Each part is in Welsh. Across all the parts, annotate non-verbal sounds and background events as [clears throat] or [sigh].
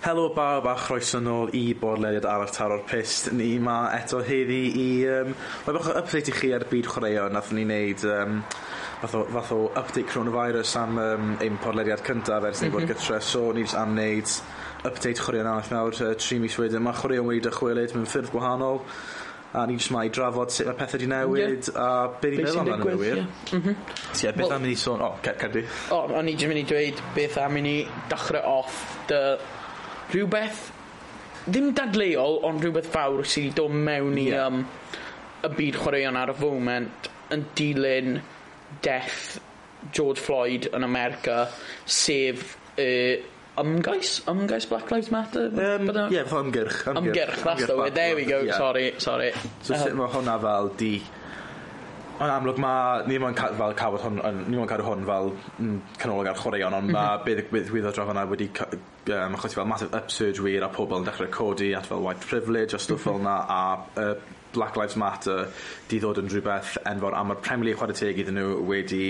Helo bawb a chroeso nôl i bodlediad arall taro'r pist. Ni ma eto heddi i... Um, Mae bach o update i chi ar byd chwaraeo. Nath ni wneud um, fath, o, fath o update coronavirus am um, ein podlediad cyntaf ers ni mm -hmm. bod gytre. So ni jyst am wneud update chwaraeo nawr. Nawr uh, tri mis wedyn. Mae chwaraeo wedi dychwelyd mewn ffyrdd gwahanol. A ni jyst mae i drafod sut mae pethau wedi newid yeah. a beth i'n meddwl amdano wir. Yeah. Mm -hmm. Tia, beth well, am i ni sôn... O, oh, cerdi. O, oh, o'n i jyst mynd i dweud beth am i ni dechrau off dy the rhywbeth ddim dadleol ond rhywbeth fawr sydd wedi dod mewn i yeah. um, y byd chwaraeon ar y foment yn dilyn death George Floyd yn America sef uh, ymgais ymgais Black Lives Matter? Um, yeah, ymgyrch ymgyrch, ymgyrch that's the word. There we go. Yeah. sorry sorry. So um, sut mae hwnna fel di Ond amlwg mae ni ddim yn ca fel cawod hwn, ni ddim yn cadw hwn fel mm, canolig ar chwaraeon, ond mm mhm. -hmm. mae beth ddigwyddodd draf yna wedi um, achos fel massive upsurge wir a pobl yn dechrau codi at fel white privilege a stwff fel yna a uh, Black Lives Matter di ddod yn rhywbeth enfawr a mae'r Premier League chwarae teg iddyn nhw wedi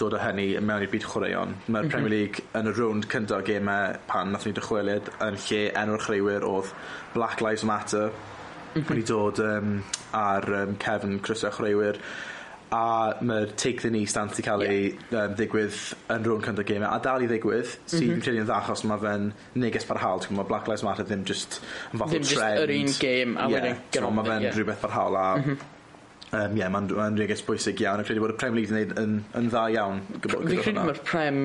dod o hynny mewn i'r byd chwaraeon. Mae'r mm -hmm. Premier League yn y rownd cyntaf gemau pan nath ni dychwelyd yn lle enw'r chreuwyr oedd Black Lives Matter mm -hmm. wedi dod um, ar um, cefn Chris a chwaraewyr a mae'r take the knee stance wedi cael ei yeah. um, ddigwydd yn rhwng cyntaf game a dal i ddigwydd sydd mm -hmm. credu yn dda achos mae fe'n neges parhaol mae Black Lives Matter ddim just yn fath o trend ddim just yr un game a yeah, wedyn mae fe'n yeah. rhywbeth parhaol a mm -hmm. Um, yeah, mae'n ma neges bwysig iawn. a credu bod y Prem League yn, yn, yn dda iawn. Gybo, Fi credu mae'r Prem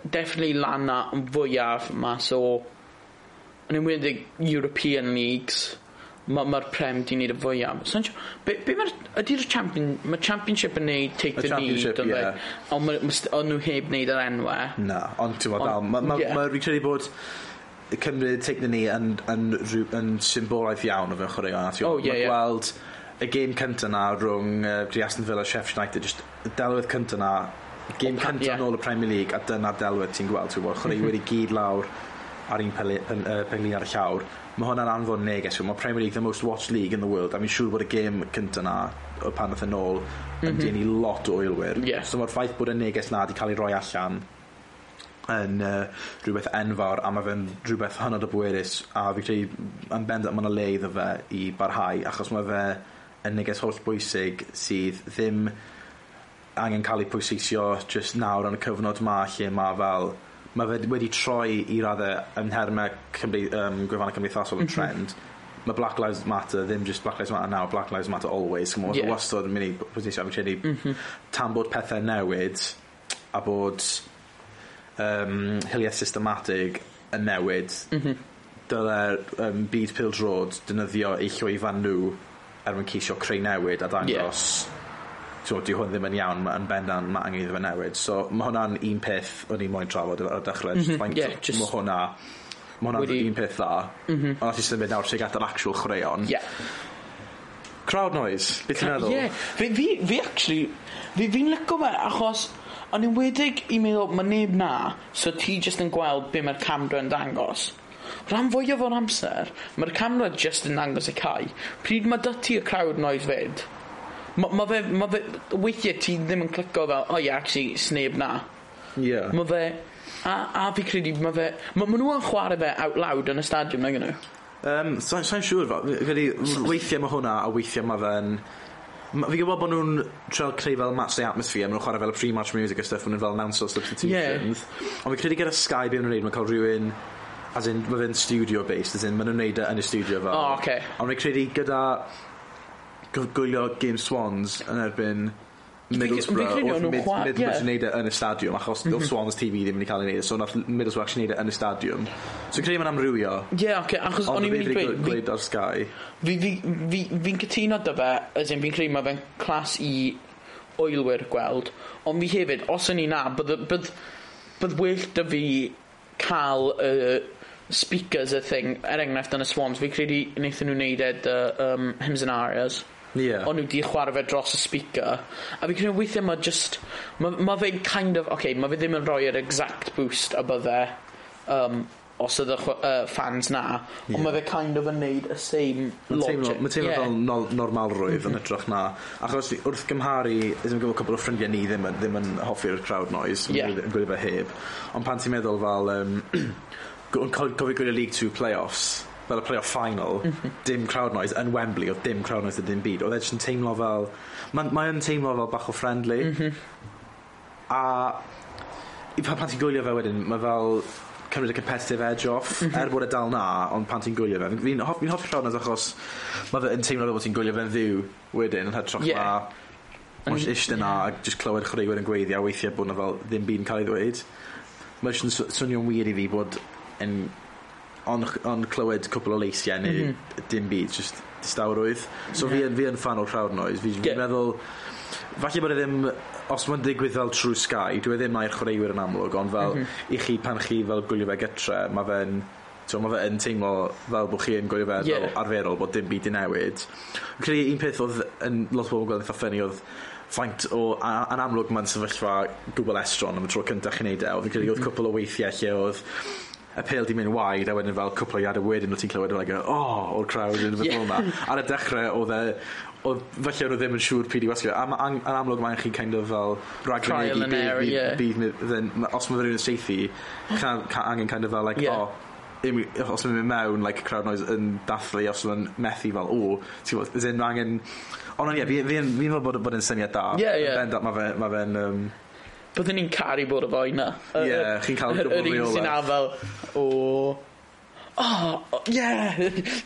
definitely lan na yn fwyaf mas o yn ymwneud European Leagues mae'r ma prem di wneud y fwyaf. So, be, be mae'r... Ydy'r champion, mae championship yn neud take the lead, yeah. ond ma, ma, nhw heb wneud yr enwa. Na, ond ti'n meddwl, mae'n ma, yeah. ma, ma, credu bod cymryd take the knee yn, yn, yn, yn symbolaeth iawn o fewn chwaraeon. Oh, yeah, yeah. gweld y game cynta na rhwng uh, Aston Villa a Sheffield United, just y delwedd cynta na, game cynta yeah. ôl y Premier League, a dyna delwedd ti'n gweld, ti'n gweld, chwaraewyr wedi gyd lawr, ar un peli, pengli ar y llawr, mae hwnna'n anfon neges. Mae Premier League the most watched league in the world, a mi'n siŵr bod y gêm cyntaf na, o pan ddeth e yn ôl, yn mm -hmm. denu lot o oilwyr. Yeah. So mae'r ffaith bod y neges na wedi cael ei roi allan yn uh, rhywbeth enfawr a mae fe'n rhywbeth hynod o bwerus a fi credu yn bendant mae yna le iddo fe i barhau achos mae fe yn neges holl bwysig sydd ddim angen cael ei pwysisio just nawr yn y cyfnod ma lle mae fel mae fe wedi troi i raddau yn hermau cymry, um, gwefannau cymdeithasol yn mm -hmm. trend mae Black Lives Matter ddim just Black Lives Matter now Black Lives Matter always Cymru, yeah. wastad yn mynd i posisio am credu mm -hmm. tan bod pethau newid a bod um, hiliaeth systematig yn newid mm -hmm. dyle'r um, byd pil drod dynyddio eu llwyfan nhw er mwyn ceisio creu newid a dangos yeah so, di hwn ddim yn iawn ma, yn bendan mae angen iddo fe newid so mae hwnna'n un peth o'n i'n moyn trafod ar y dechrau mm -hmm. yeah, just... mae hwnna mae hwnna'n wedi... un peth dda mm -hmm. ond ti'n symud nawr sy'n gadael actual chwaraeon yeah. crowd noise beth ti'n meddwl yeah. fi, fi, fi actually fi, fi'n lygo fe achos o'n i'n wedig i meddwl, mae neb na, so ti jyst yn gweld be mae'r camera yn dangos. Rhan fwyaf o'r amser, mae'r camera jyst yn dangos y cae. Pryd mae dyti y crowd noise fyd? Mae fe, ma fe, weithiau ti ddim yn clico fel, oh, yeah, actually, sneb na. Yeah. Mae fe, a, a fi credu, mae fe, mae ma nhw yn chwarae fe out loud yn y stadiwm na gynnu. Um, Sa'n so, so siŵr, fe, weithiau mae hwnna, a weithiau mae fe'n... Fi gwybod bod nhw'n treol creu fel match day atmosphere, maen nhw'n chwarae fel pre-match music a stuff, maen nhw'n fel announce o substitutions. Yeah. Ond fi credu gyda Sky beth nhw'n neud, mae'n cael rhywun as in, mae fe'n studio based, as in, maen nhw'n neud e yn y studio fel. Oh, okay. Ond fi credu gyda gwylio game Swans yn erbyn Middlesbrough oedd Middlesbrough yeah. yn neud e yn y stadiwm achos mm -hmm. Swans TV ddim wedi cael ei wneud e, so nath Middlesbrough actually neud e yn y stadiwm so credu ma'n amrywio ie yeah, okay, achos o'n i'n mynd i gweud gweud ar Sky fi'n fi, fi, fi cytuno dy fe as in fi'n credu mae fe'n clas i oelwyr gweld ond fi hefyd os o'n i na bydd, bydd, bydd well dy fi cael y uh, speakers y thing er enghraifft yn y Swans fi credu wnaethon nhw wneud e dy um, hymns and arias Yeah. O'n nhw wedi chwarae fe dros y speaker. A fi'n credu weithiau mae just... Mae ma fe'n kind of... Okay, mae fe ddim yn rhoi'r exact boost a bydde um, os ydy uh, fans na. Yeah. Ond mae fe kind of yn neud y same logic. Mae teimlo yeah. fel no, normalrwydd mm -hmm. yn mhm. hytrach na. Achos wrth gymharu, ydym yn gwybod cwbl o ffrindiau ni ddim ddim yn hoffi'r crowd noise. Yeah. Yn gwybod fe heb. Ond pan ti'n meddwl fel... Um, [clears throat] yn cofio gwylio League 2 playoffs fel y playoff final, mm -hmm. dim crowd noise yn Wembley, oedd dim crowd noise o dim byd. Oedd e yn teimlo fel... Mae yn teimlo fel bach o friendly. Mm -hmm. A pa, pan ti'n gwylio fe wedyn, mae fel cymryd y competitive edge off mm -hmm. er bod e dal na ond pan ti'n gwylio fe fi'n hoff, fi hoffi crowd noise achos mae fe yn teimlo fel bod ti'n gwylio fe'n ddiw wedyn yn hytrach yeah. ma. mae'n eisiau yna a just clywed chwaraewyr yn gweiddi a weithiau bod yna fel ddim byd yn cael ei ddweud mae'n swnio'n wir i fi bod yn on, on clywed cwpl o leisiau neu mm -hmm. dim byd, just distawrwydd. So yeah. fi, fi yn fan o crowd noise. Fi'n yeah. meddwl, falle bod e ddim, os mae'n digwydd fel true sky, dwi e ddim ai'r chwaraewyr yn amlwg, ond fel mm -hmm. i chi pan chi fel gwylio fe gytre, mae fe'n So mae fe yn teimlo fel bod chi yn gwylio fe yeah. arferol bod dim byd i newid. Yn credu un peth oedd yn lot o bobl yn gweld eitha ffynnu oedd faint o, yn amlwg mae'n sefyllfa gwbl estron am y tro cyntaf chi'n neud e, oedd yn credu oedd cwpl o weithiau lle oedd y pêl di mynd waid a wedyn fel cwpl o iadau wedyn o ti'n clywed like, oh, o'r crowd yn fydd yeah. ar y dechrau oedd e oedd falle oedd e ddim yn siŵr pyd i wasgu am, am, am amlwg mae'n chi'n kind of fel raglen i byd, yeah. byd, byd os mae rhywun yn seithi angen kind of fel like yeah. oh os mae'n mynd mewn like crowd noise yn dathlu os mae'n methu fel o ti'n gwybod angen ond ie fi'n fel bod yn syniad da yeah, yeah. mae fe'n byddwn ni'n caru bod y foi na. Ie, yeah, chi'n cael gwbl rheolaidd. Yr un sy'n afel o... Oh, [laughs] yeah!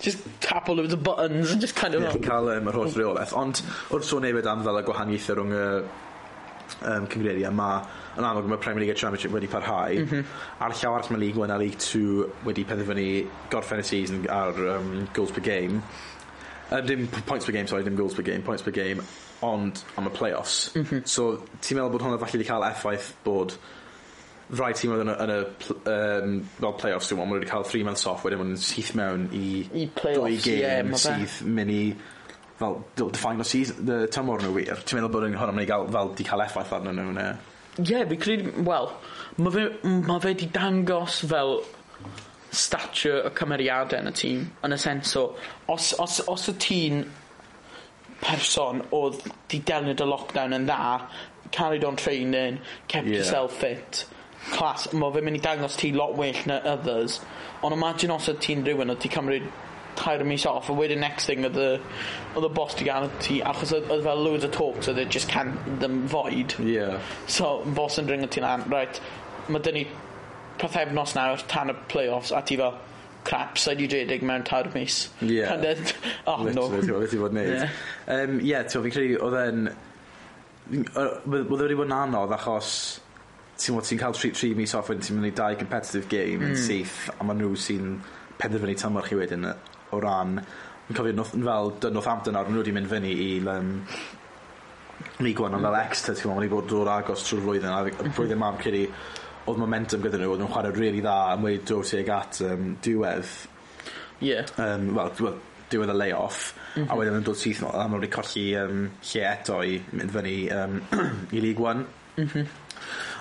just tap all over the buttons and just kind of... Ie, chi'n cael um, yr holl reolaeth. Ond wrth sôn newid am fel y gwahaniaethau rhwng y um, cyngreiriau, mae yn amlwg mae Premier League Championship wedi parhau mm -hmm. a'r llaw arall mae League 1 a League 2 wedi penderfynu gorffen y season ar um, goals per game uh, dim points per game sorry dim goals per game points per game ond am y play-offs. Mm -hmm. So ti'n meddwl bod hwnna falle wedi cael effaith bod rai tîm oedd yn y, yn y um, well, play-offs dwi'n meddwl, wedi cael 3 months off wedyn maen syth mewn i, I dwy gêm yeah, sydd mynd i fel define o season, the tymor nhw wir. Ti'n meddwl bod yn hwnna'n mynd i gael, fel, di cael effaith arnyn nhw ne? Ie, yeah, fi credu, wel, mae fe, ma fe di dangos fel stature y cymeriadau yn y tîm, yn y sens o, os, os, os y tîm person oedd di delnod y lockdown yn dda, carried on training, kept yeah. yourself fit. class, mae fe'n mynd i dangos ti lot well na others. Ond imagine os oedd ti'n rhywun oedd ti cymryd tair mis off a wedyn next thing oedd y, oedd y boss di gan ti achos oedd fel loads of talks so oedd it just can't them void yeah. so boss yn ringo ti lan right mae dyn ni pethefnos nawr tan y playoffs a ti fel crap sa'i di dredig mewn tair mis. Ie. Yeah. And then, oh no. Literally, ti'n fod wneud. Ie, yeah. um, yeah, ti'n fi'n credu, oedd e'n... Oedd wedi bod yn anodd achos ti'n ti cael 3 mis off wedyn ti'n mynd i dau competitive game mm. yn hmm. syth a maen nhw sy'n penderfynu tymor chi wedyn o ran yn cofio noth, fel Northampton ar nhw wedi mynd fyny i um, League One ond hmm. fel Exeter ti'n meddwl wedi bod dod agos trwy'r flwyddyn a flwyddyn mam cyrru oedd momentum gyda nhw, oedd nhw'n chwarae really dda am wedi dod tuag at um, diwedd. Yeah. Um, well, well, diwedd y lay-off. Mm -hmm. A mhm. wedyn yn dod syth nhw, a maen nhw wedi colli um, lle eto i mynd fyny um, [clears throat] i League One. Mm -hmm.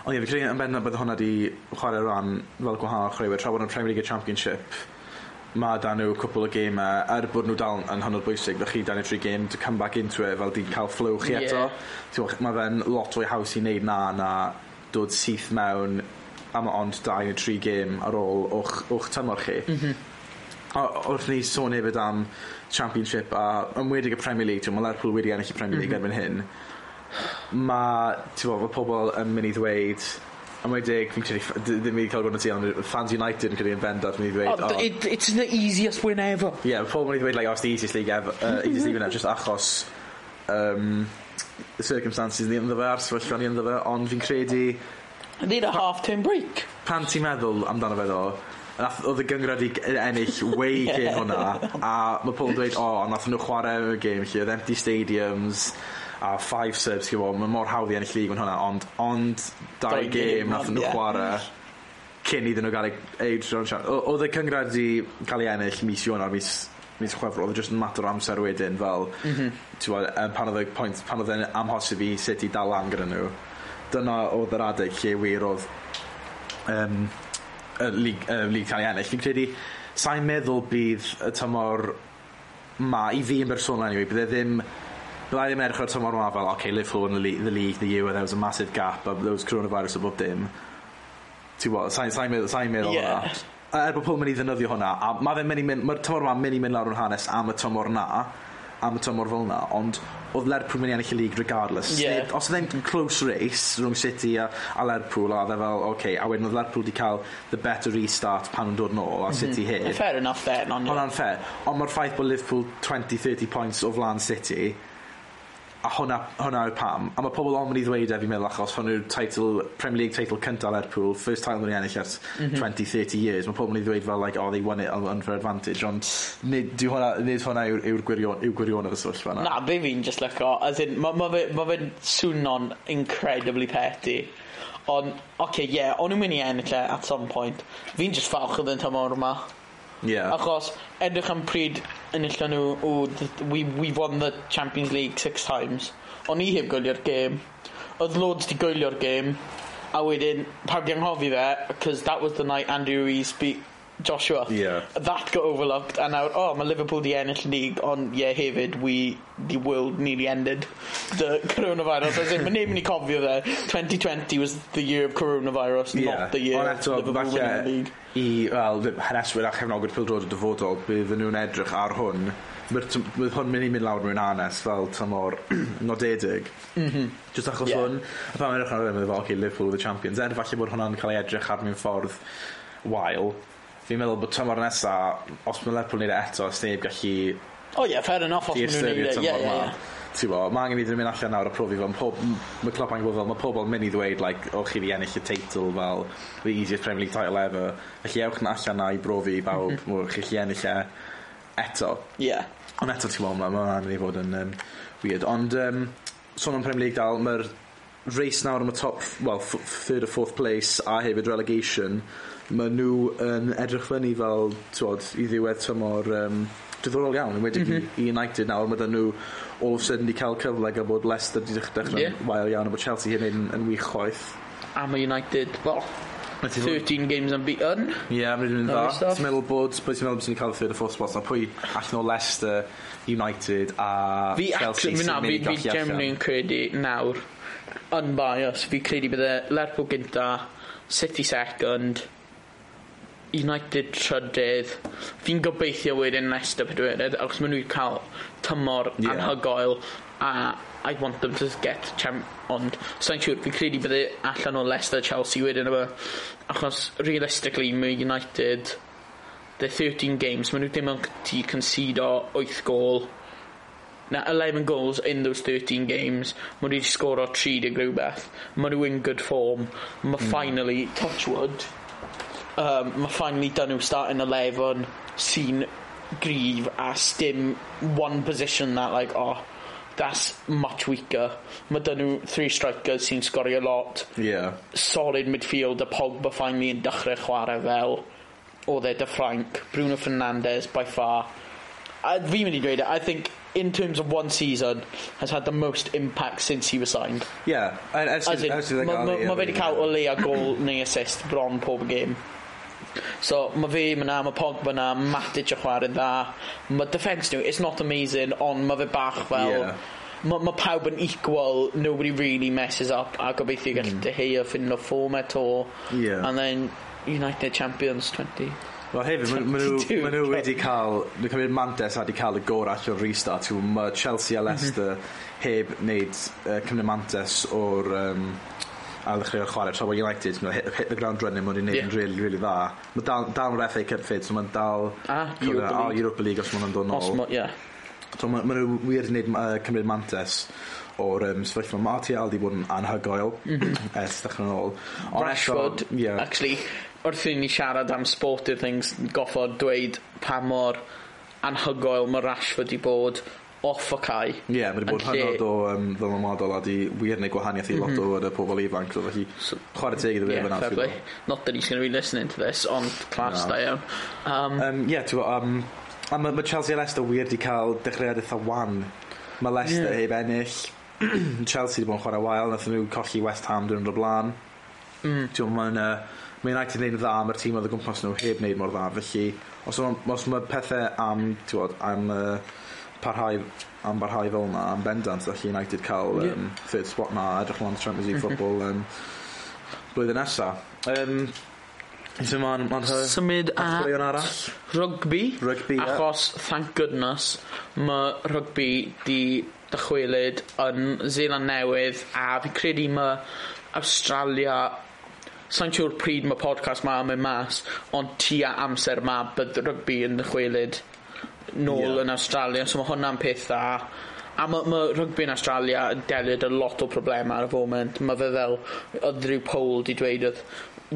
Ond ie, fi credu yn bennaf bydd hwnna wedi chwarae ran fel gwahanol chreuwyr, Tra bod yn Premier League Championship, mae dan nhw cwpl o gêm er bod nhw dal yn hynod bwysig fe chi dan nhw tri game to come back into it fel di cael flow chi eto yeah. mae fe'n lot o'i haws i wneud na na dod syth mewn am ond dau neu tri gêm ar ôl o'ch, och tymor chi. Mm -hmm. A wrth ni sôn hefyd am Championship a ymwedig y Premier League, mae Lerpwl wedi ennill y Premier League mm -hmm. erbyn hyn, mae, ti'n bod, mae pobl yn mynd i ddweud, ymwedig, fi'n credu, ddim wedi cael gwrdd y tu, ond fans United yn credu yn bendant, mynd i ddweud... Oh, it, it's the easiest win ever. Ie, yeah, pobl yn mynd i ddweud, like, oh, it's the easiest league ever, uh, easiest mhm. league ever, just achos, um, y circumstances ni ynddo fe a'r sefyllfa ni ynddo fe ond fi'n credu Need a half-term break. Pan ti'n meddwl amdano fe ddo, nath oedd y gyngryd i ennill way [laughs] yeah. cyn hwnna a mae pobl yn dweud o oh, nath nhw chwarae y game lle oedd empty stadiums a five subs chyfo mae mor hawdd i ennill lig yn hwnna ond ond dau game, game nath nhw yeah. chwarae cyn iddyn nhw gael ei drwy'n siarad oedd y cyngryd i cael ei ennill mis Ionawr, mis mis Chwefror, oedd e jyst yn mater o amser wedyn, fel, mm -hmm. ti'n um, pan oedd y pwynt, pan oedd yn amhosib i sut i dal lan gyda nhw, dyna oedd yr adeg lle wir oedd um, y lig, y lig cael ei ennill. Fi'n credu, sa'n meddwl bydd y tymor ma, i fi yn bersonol anyway, bydd e ddim Byddai ddim edrych ar tymor yma fel, okay, Liverpool won the league, the league the year where there was a massive gap, but there was coronavirus above dim. Ti'n bod, sa'n meddwl, sa'n meddwl yeah. That er bod pobl mynd i ddynyddio hwnna, a mae fe'n mynd i mynd, mae'r tymor yma'n mynd i mynd lawr yn hanes am y tymor na, am y tymor fel na, ond oedd Lerpwl mynd i ennill y lig regardless. Yeah. Nid, os oedd e'n close race rhwng City a, a Lerpwl, a oedd e fel, oce, okay, a wedyn oedd Lerpwl wedi cael the better restart pan nhw'n dod nôl, a mhm. City mm -hmm. hyn. Fair enough, fair. Hwna'n fair. Ond mae'r ffaith bod Liverpool 20-30 points o flan City, a hwnna, hwnna yw pam. A mae pobl ond mynd i ddweud e fi'n meddwl achos hwn yw'r title, Premier League title cyntaf Lerpwl first title yn ennill ers mm -hmm. 20-30 years. Mae pobl yn mynd i ddweud fel like oh they won it unfair advantage ond nid, dyw hwnna, nid hwnna yw'r yw gwirion, yw gwirion o'r swyll fanna. Na be fi'n just lyco as in mae ma fe, ma fe swno'n incredibly petty. Ond oce okay, ie yeah, o'n nhw'n mynd i ennill e at some point. Fi'n just falch oedd yn tymor yma. Yeah. Achos, edrych am pryd ennill nhw, o, th- we, we won the Champions League six times. O'n i heb gwylio'r gêm. Oedd loads di gwylio'r gêm. A wedyn, pawb di anghofio fe, because that was the night Andrew Rees beat Joshua. Yeah. That got overlooked, and now, oh, mae Liverpool di ennill league ond yeah, hefyd, we, the world nearly ended. The coronavirus. As in, mae neb yn i cofio fe. 2020 was the year of coronavirus, yeah. not the year on eto, Liverpool winning the league. I, wel, haneswyr a chefnogwyr pildrod y dyfodol, bydden nhw'n edrych ar hwn. Bydd hwn mynd i mynd lawr mewn anes fel tymor [clears throat] nodedig. Mm -hmm. Just achos yeah. hwn, a pan mae'n edrych ar hwn, mae'n fel, okay, Liverpool the champions. Er, falle bod hwnna'n cael ei edrych ar mewn ffordd wael fi'n meddwl bod tymor nesa, os mae Lerpwl wneud e eto, os neb gallu... O oh, ie, yeah, fair enough os maen nhw'n wneud e, ie, ie. Ti'n bo, mae angen iddyn nhw mynd allan nawr a profi fel, mae clop angen bod fel, mae pobl mynd i ddweud, like, o chi di ennill y teitl fel, the easiest Premier League title ever, felly ewch na allan na i brofi i bawb, mm -hmm. chi chi ennill e eto. Ie. Yeah. Ond eto ti'n bo, mae ma angen i fod yn um, weird. Ond, um, sôn o'n Premier League dal, mae'r race nawr am y top, well, third or fourth place, a hefyd relegation, Mae nhw yn edrych fyny fel, twod, i ddiwedd tymor um, diddorol iawn, yn wedi'i mm -hmm. i United nawr, mae nhw all of a sudden wedi cael cyfle gan bod Leicester wedi dechrau'n yeah. wael iawn, a bod Chelsea hyn yn, yn wych chwaith. A mae United, well, 13 games unbeaten. Ie, yeah, mae'n mynd dda. Ti'n meddwl bod, pwy ti'n meddwl bod ti'n cael y third a fourth spot, a pwy allan o Leicester, United a fi Chelsea sy'n mynd i gallu allan. Fi generally yn credu nawr, unbiased, fi credu bydde Lerpwl gynta, City second, United trydydd. Fi'n gobeithio wedyn Leicester pedwerydd, achos maen nhw'n cael tymor yeah. anhygoel a I want them to get champ ond sa'n siŵr fi'n credu bydde allan o Leicester Chelsea wedyn efo achos realistically mae United the 13 games maen nhw ddim yn ti concedo 8 gol na 11 goals in those 13 games maen nhw wedi sgoro 30 rhywbeth maen nhw in good form mae mm. finally touchwood um, mae finally done nhw starting 11 sy'n gryf a stim one position that like oh that's much weaker. Mae dyn nhw three strikers sy'n sgorio lot. Yeah. Solid midfield a Pogba finally yn dechrau chwarae fel oedd e de Frank, Bruno Fernandes by far. A fi'n mynd i dweud e, I think in terms of one season has had the most impact since he was signed. Yeah. Mae wedi cael o leia gol neu assist bron pob game. So mae fe yna, mae Pogba yna, Matic y chwarae dda. Mae defence nhw, it's not amazing, ond mae fe bach fel... Yeah. Mae ma pawb yn equal, nobody really messes up, a gobeithio gallu mm. deheu a ffind o form eto. Yeah. And then United Champions 20. Wel hefyd, maen nhw wedi cael, dwi'n cymryd Mantes wedi cael y gorau allan o'r restart. Mae Chelsea a mhm. Leicester heb wneud uh, cymryd Mantes o'r um, a ddechrau chwarae tra bod United you hit, hit the ground running mae'n wneud yeah. yn really really dda mae dal, dal mae'r FA Cup fyd so mae'n dal ah, a Europa League, Europa League os mae'n dod nôl ma, yeah. so mae ma nhw wir yn gwneud uh, cymryd mantes o'r um, sefyllfa mae Martial wedi bod yn anhygoel mhm. ers ddechrau nôl Rashford yeah. actually wrth i ni siarad am sportive things goffod dweud pa mor anhygoel mae Rashford wedi bod off o cae. Ie, yeah, mae wedi bod hynod o um, ddylanwadol a di wir neu gwahaniaeth i lot o mhm. y pobl ifanc. So, felly, chwarae teg iddo fe yeah, fair play. Not that he's going to be listening to this, ond class no. da iawn. Um, um, yeah, ti'n um, a mae ma Chelsea a Leicester wir di cael dechreuad eitha wan. Mae Leicester yeah. heb ennill. [clears throat] Chelsea wedi bod yn chwarae wael, nath nhw colli West Ham dwi'n rhaid blaen. Mm. Ti'n mae'n... Uh, mae United yn dda, mae'r tîm oedd y gwmpas nhw heb wneud mor dda, felly os, os mae pethau am, ti'n am uh, parhau am barhau fel yna am bendant all United cael um, yeah. third spot na edrych lan Champions League [laughs] football um, blwyddyn nesa um, So ma'n ma Symud a arall rugby, rygbi achos, yeah. thank goodness, mae rugby di dychwelyd yn Zeeland Newydd a fi credu mae Australia Sa'n siŵr pryd mae podcast ma yn mynd mas, ond tua amser ma bydd rygbi yn dychwelyd nôl yeah. yn Australia so mae hwnna'n peth dda. A mae ma rygbi'n Australia yn delio lot o problemau ar y foment. Mae fe fel oedd rhyw poll di dweud oedd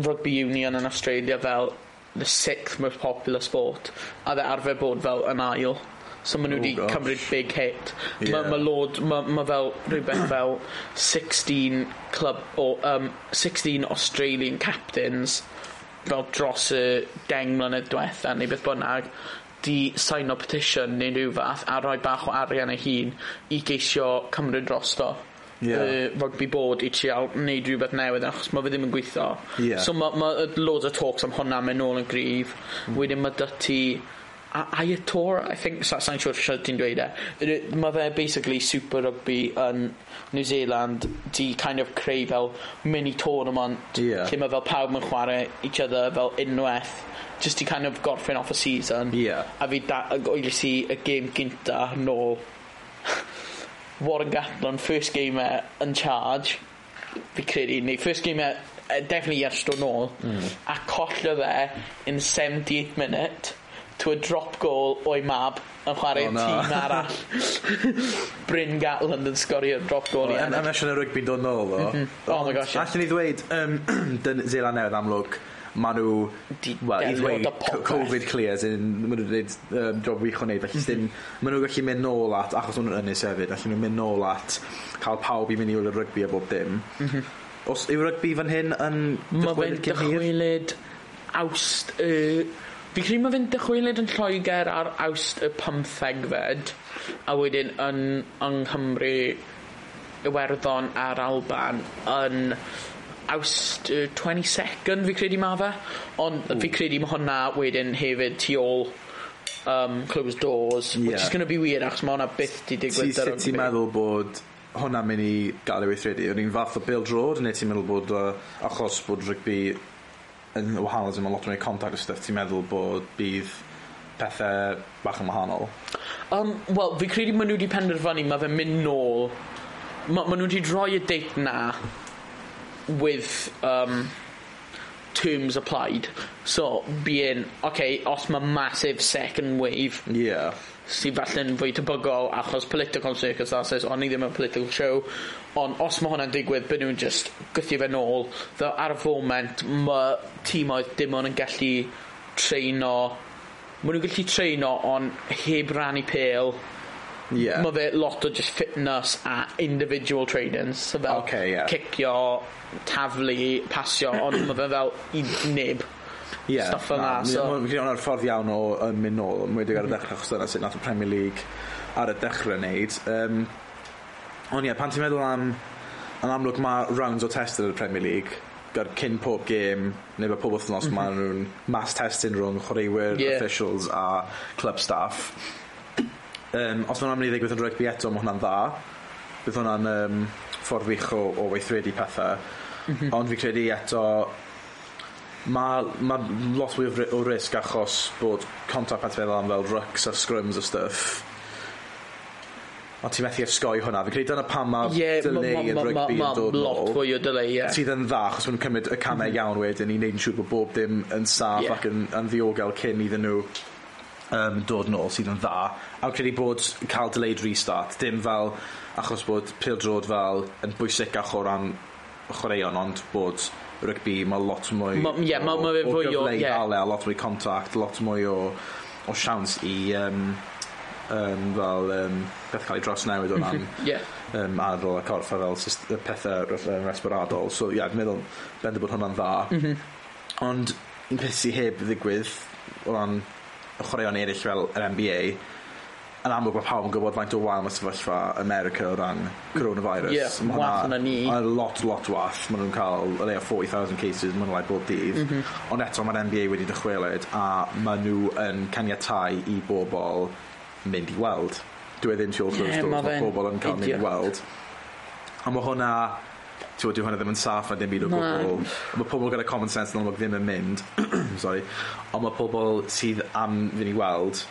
rugby union yn Australia fel the sixth most popular sport a dde arfer bod fel yn ail. So maen nhw wedi oh, cymryd big hit. Yeah. mae ma lod mae ma fel rhywbeth [clears throat] fel 16 club o um, 16 Australian captains fel dros y deng mlynedd diwetha neu beth bynnag. 'di saino petition neu rhyw fath a rhoi bach o arian ei hun i geisio cymryd drosto yeah. y rugby board i trial wneud rhywbeth newydd achos mae fe ddim yn gweithio yeah. so mae ma, ma loads o talks am hwnna mewn nôl yn gryf mm. wedyn mae dy ti Ayator, I think, sa'n siŵr sure ti'n dweud e. Mae fe basically Super Rugby yn New Zealand di kind of creu fel mini tournament yeah. lle mae fel pawb yn chwarae each other fel unwaith just i kind of gorffen off a season yeah. a fi oelis i y game gynta nôl [laughs] Warren Gatlon first game e yn charge fi credu neu first game e, e definitely ers dod nôl mm. a collo fe in 78th minute to a drop goal o'i mab yn chwarae oh, no. tîm arall. [laughs] Bryn Gatland yn sgorio drop goal i ennill. Yn y rygbi'n dod nôl, ddo. Mhm. Oh my gosh. Allen i ddweud, um, [clears throat] dyn Zela Newydd amlwg, maen nhw, well, i ddweud Covid clears, maen nhw'n dweud um, job wych o wneud, felly mhm. ddim, maen nhw'n gallu mynd nôl at, achos nhw'n ynnes hefyd, allen nhw'n mynd nôl at cael pawb i mynd i wyl y rygbi a bob dim. Mm -hmm. Os yw rygbi fan hyn yn... Mae fe'n dychwelyd awst y uh, Fi credu mae fe'n dychwelyd yn Lloegr ar awst y pymthegfed a wedyn yn yng Nghymru Iwerddon a'r Alban yn awst y 22nd fi credu mae fe. Ond fi credu mae hwnna wedyn hefyd tu ôl um, closed doors yeah. which is going to be weird achos mae hwnna byth di digwydd ti, ti meddwl bod hwnna'n mynd i gael ei weithredu? Yr un fath o Bill Drod neu ti'n meddwl bod uh, achos bod rygbi yn wahanol ddim yn lot mwy contact o stuff ti'n meddwl bod bydd pethau bach yn wahanol? Um, Wel, fi credu maen nhw wedi penderfynu mae fe'n mynd nôl. Ma, maen nhw wedi droi y date na with um, terms applied. So being, okay, os mae massive second wave yeah sydd falle'n fwy tebygol achos political circumstances ond ni ddim yn political show ond os mae hwnna'n digwydd byd nhw'n just gythio fe nôl dda ar y foment mae tîmoedd dim ond yn gallu treino mae nhw'n gallu treino ond heb rannu pêl, Yeah. Mae fe lot o just fitness a individual trainings. So fel okay, yeah. cicio, taflu, pasio, ond mae fe fel i neb. Ie. Yeah, Stuff fel na. na so. Fi hwnna'r ffordd iawn o yn mynd nôl. Mwy wedi ar y dechrau, achos dyna sut nath y Premier League ar y dechrau wneud. Um, ond ie, yeah, pan ti'n meddwl am... Yn amlwg mae rounds o test yn y Premier League gyda cyn pob gêm neu bod pob wythnos mm -hmm. nhw'n mass testing rhwng chwaraewyr, yeah. officials a club staff um, os mae'n amlwg i ddigwydd yn rygbi eto mae hwnna'n dda bydd hwnna'n um, ffordd wych o, o weithredu pethau mm -hmm. ond fi credu eto mae ma lot fwy o risg achos bod contact pethau fel am fel rucks a scrums a stuff. Ond ti'n methu ysgoi hwnna. Fi'n credu dyna pam mae yeah, delay yn rygbi yn dod lot fwy o delay yeah. sydd yn dda achos maen nhw'n cymryd y camau mhm. iawn wedyn. I wneud yn siŵr bod bob dim yn saff yeah. ac yn, yn ddiogel cyn iddyn nhw um, dod nôl sydd yn dda. A credu bod cael delayed restart dim fel achos bod pildrod fel yn bwysicach o ran chwaraeon ond bod rygbi mae lot mwy ma, yeah, o, ma, ma o, o gyfle i yeah. dale, a lot mwy contact lot mwy o, o siawns i um, um, fel um, beth cael ei dros newid o ran yeah. um, arol a corff a fel pethau resbyradol so ie, yeah, dwi'n meddwl bend bod hwnna'n dda mm -hmm. ond un peth sy'n heb ddigwydd o ran y chwaraeon eraill fel yr NBA yn amlwg mae pawb yn gwybod faint o wael mae sefyllfa America o ran coronavirus. Ie, yeah, ma wath yna ni. A lot, lot wath. Maen nhw'n cael o leia 40,000 cases, maen nhw'n rhaid bob dydd. Mm -hmm. Ond eto mae'r NBA wedi dychwelyd a maen nhw yn caniatau i bobl mynd i weld. Dwi e ddim siol closed yeah, doors, mae pobl yn cael mynd i weld. A mae hwnna, ti'n gwybod, hwnna ddim yn saff a dim byd o gwbl. Mae pobl gyda common sense yn amlwg ddim yn mynd, [clears throat] sorry, ond mae pobl sydd am fynd i weld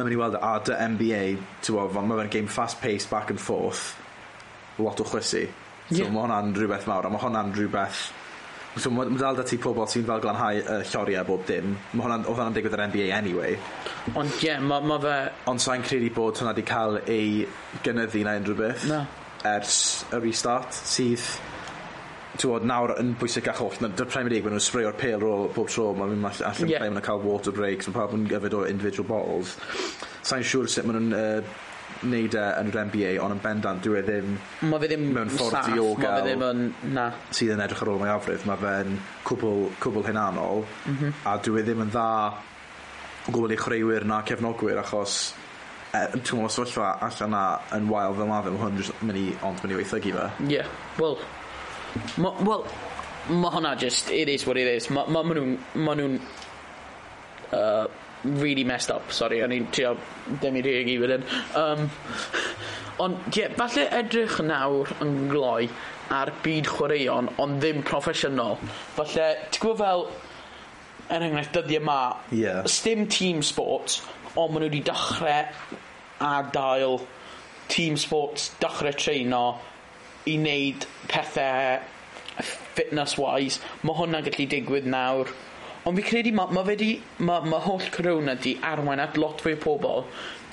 yn mynd i weld a dy NBA ti'n fan mae fe'n game fast paced back and forth lot o chwysu so yeah. mae hwnna'n rhywbeth mawr a mae hwnna'n rhywbeth so mae ma dal da ti pobl sy'n fel glanhau uh, lloriau bob dim mae hwnna'n oedd hwnna'n digwydd yr NBA anyway ond ie yeah, mae ma fe ond sa'n credu bod hwnna wedi cael ei gynyddu na unrhyw beth na. ers y restart sydd tywod, nawr yn pwysicach oll, na, dy Premier League, maen nhw'n sfreio'r pel rôl bob tro, maen nhw'n all, allan yeah. play, maen nhw'n cael water breaks, mae pawb yn gyfyd o individual balls. Sa'n siŵr sut maen nhw'n uh, neud e yn yr NBA, ond yn bendant, dwi e ddim... Mae fe ddim mewn ffordd staff, diogel... Mae fe ddim yn... Na. ...sydd yn edrych ar ôl mae afrydd, mae fe'n cwbl, cwbl hynanol, mm -hmm. a dwi e ddim yn dda gwbl i chreuwyr na cefnogwyr, achos e, ti'n gwybod, sefyllfa allan na yn wael fel ma fe, mae hwn mynd i ond mynd i weithygu fe. Ie, yeah. wel, Wel, mae hwnna just, it is what it is. Mae ma, ma nhw'n, ma nhw'n, uh, really messed up, sorry, o'n i'n trio demi rheg i wedyn. Um, ond, ie, yeah, falle edrych nawr yn gloi ar byd chwaraeon, ond ddim proffesiynol. Falle, ti'n gwybod fel, er enghraifft, dyddiau yma, yeah. stim team sports, ond maen nhw wedi dechrau ar dael team sports, dechrau treino, i wneud pethau fitness wise mae hwnna'n gallu digwydd nawr ond fi credu mae ma fe di mae ma holl corona di arwain at lot fwy o pobl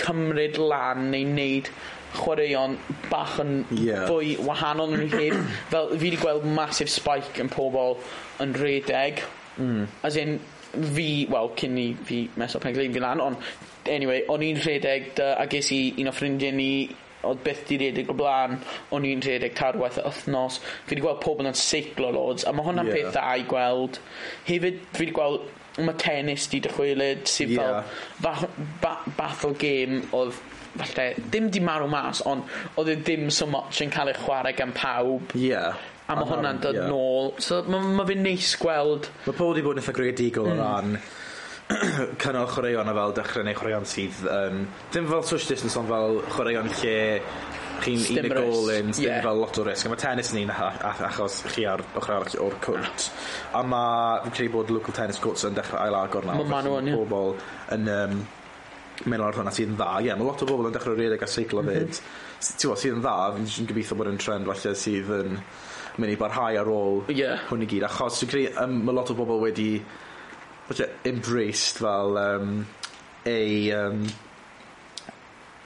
cymryd lan neu wneud chwaraeon bach yn yeah. fwy wahanol yn rhywbeth fel fi wedi gweld massive spike yn pobl yn redeg mm. as in fi, wel, cyn i fi meso pen gleim fi lan, ond anyway, o'n i'n rhedeg da, a ges i un o ffrindiau ni oedd byth di redig o blaen, o'n i'n redig carwaith y wythnos, fi wedi gweld pobl yn seiclo loads, a mae hwnna'n yeah. peth dda i gweld. Hefyd, fi wedi gweld, mae tennis di dychwelyd, sydd yeah. fel ba, bath o gêm oedd falle, ddim di marw mas, ond oedd e ddim so much yn cael ei chwarae gan pawb. Yeah. A mae hwnna'n dod yeah. nôl. So mae ma, ma fe'n neis gweld... Mae pobl wedi bod yn eitha greadigol mm. o ran [coughs] cynnal chwaraeon a fel dechrau neu chwaraeon sydd um, ddim fel social distance ond fel chwaraeon lle chi'n un y golyn ddim yeah. fel lot o risg a mae tennis ni'n achos chi ar ochr arall o'r cwrt a mae fi'n credu bod local tennis courts yn dechrau ail agor nawr mae nhw'n pobl yn um, mynd ar hwnna sydd yn dda ie yeah, mae lot o bobl yn dechrau rhedeg a seiclo fyd mm -hmm. sydd yn dda fi'n gobeithio bod yn trend falle sydd yn mynd i barhau ar ôl yeah. hwn i gyd achos fi'n credu um, mae lot o bobl wedi what's uh, embraced fel um, ei um,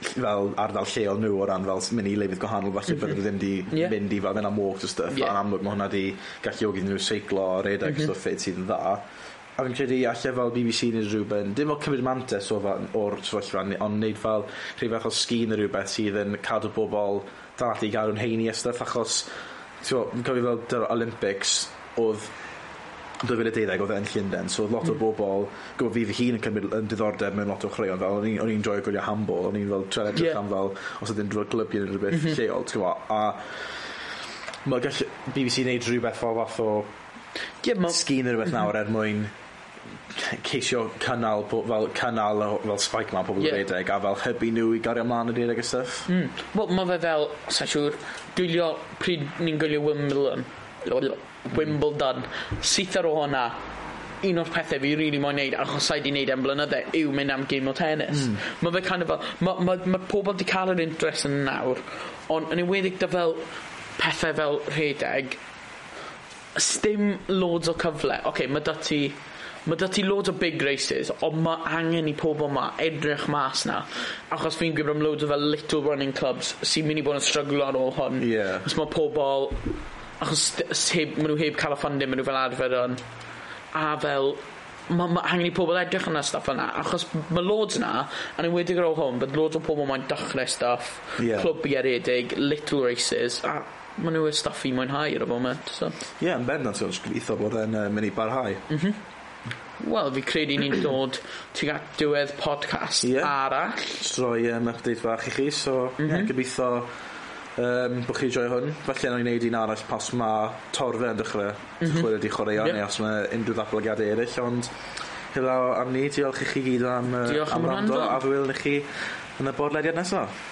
fel ardal lleol nhw o ran fel mynd i lefydd gwahanol falle mm -hmm. bydden nhw ddim di yeah. mynd i fel mynd am walks o stuff yeah. a'n amlwg mae hwnna wedi galluogi nhw seiclo redeg mm -hmm. stuff fit sydd yn dda a fi'n credu allai fel BBC neu rhywbeth dim o cymryd mantes o fel, o'r sefyllfa ond wneud fel rhyw fath o sgîn neu rhywbeth sydd yn cadw bobl dal ati i gael nhw'n heini a stuff achos ti'n cofio fel dy'r Olympics oedd 2012 oedd e yn Llundain, so lot o hmm. bobl, gwybod fi fy hun yn cymryd yn diddordeb mewn lot o chreuon, fel o'n i'n joio gwylio handball, o'n i'n fel tre'n edrych yeah. am fel, os ydy'n drwy'r glybio neu rhywbeth mm -hmm. lleol, ti'n gwybod, a mae gall BBC wneud rhywbeth fel fath o yeah, ma... sgîn neu rhywbeth nawr er mhm. mwyn ceisio cynnal fel cynnal fel spike man pobl yeah. redeg a fel hybu nhw i gario ymlaen y redeg y stuff mm. Wel, mae fe fel, sa'n siŵr, gwylio pryd ni'n gwylio Wimbledon Wimbledon, syth ar ôl hwnna, un o'r pethau fi rili really moyn neud achos sa'i di neud am blynydde yw mynd am gym o tennis mm. mae fe kind of fel mae ma, ma pobl di cael yr interest yn nawr ond yn ewedig dy fel pethau fel rhedeg stim loads o cyfle oce okay, mae dy ti Mae dy ti loads o big races, ond mae angen i pobl ma edrych mas na. Achos fi'n gwybod am loads o fel little running clubs sy'n mynd i bod yn stryglo ar ôl hwn. Yeah. Os mae pobl achos heb, maen nhw heb cael y ffondau maen nhw fel arfer yn a fel mae ma, angen i pobl edrych yna stuff yna achos mae loads yna yn enwedig ar ôl hwn bydd loads o pobl mae'n dechrau stuff yeah. clwbi eredig little races a maen nhw y stuff i mwynhau ar y foment so. Ie, yeah, yn bendant so, gobeithio bod e'n uh, mynd i barhau mm -hmm. Wel, fi credu ni'n dod tuag at diwedd podcast yeah. arall. Troi um, update fach i chi, so mm -hmm. yeah, gobeithio Um, bod chi joio hwn. Felly yna'n wneud un arall pas mae torfe yn dechrau mm -hmm. chwilio di chwaraeon yep. neu os mae unrhyw ddatblygiadau eraill, ond heblaw am ni, diolch i chi gyd am, uh, am, am rando a fe welwn i chi yn y bodlediad nesaf.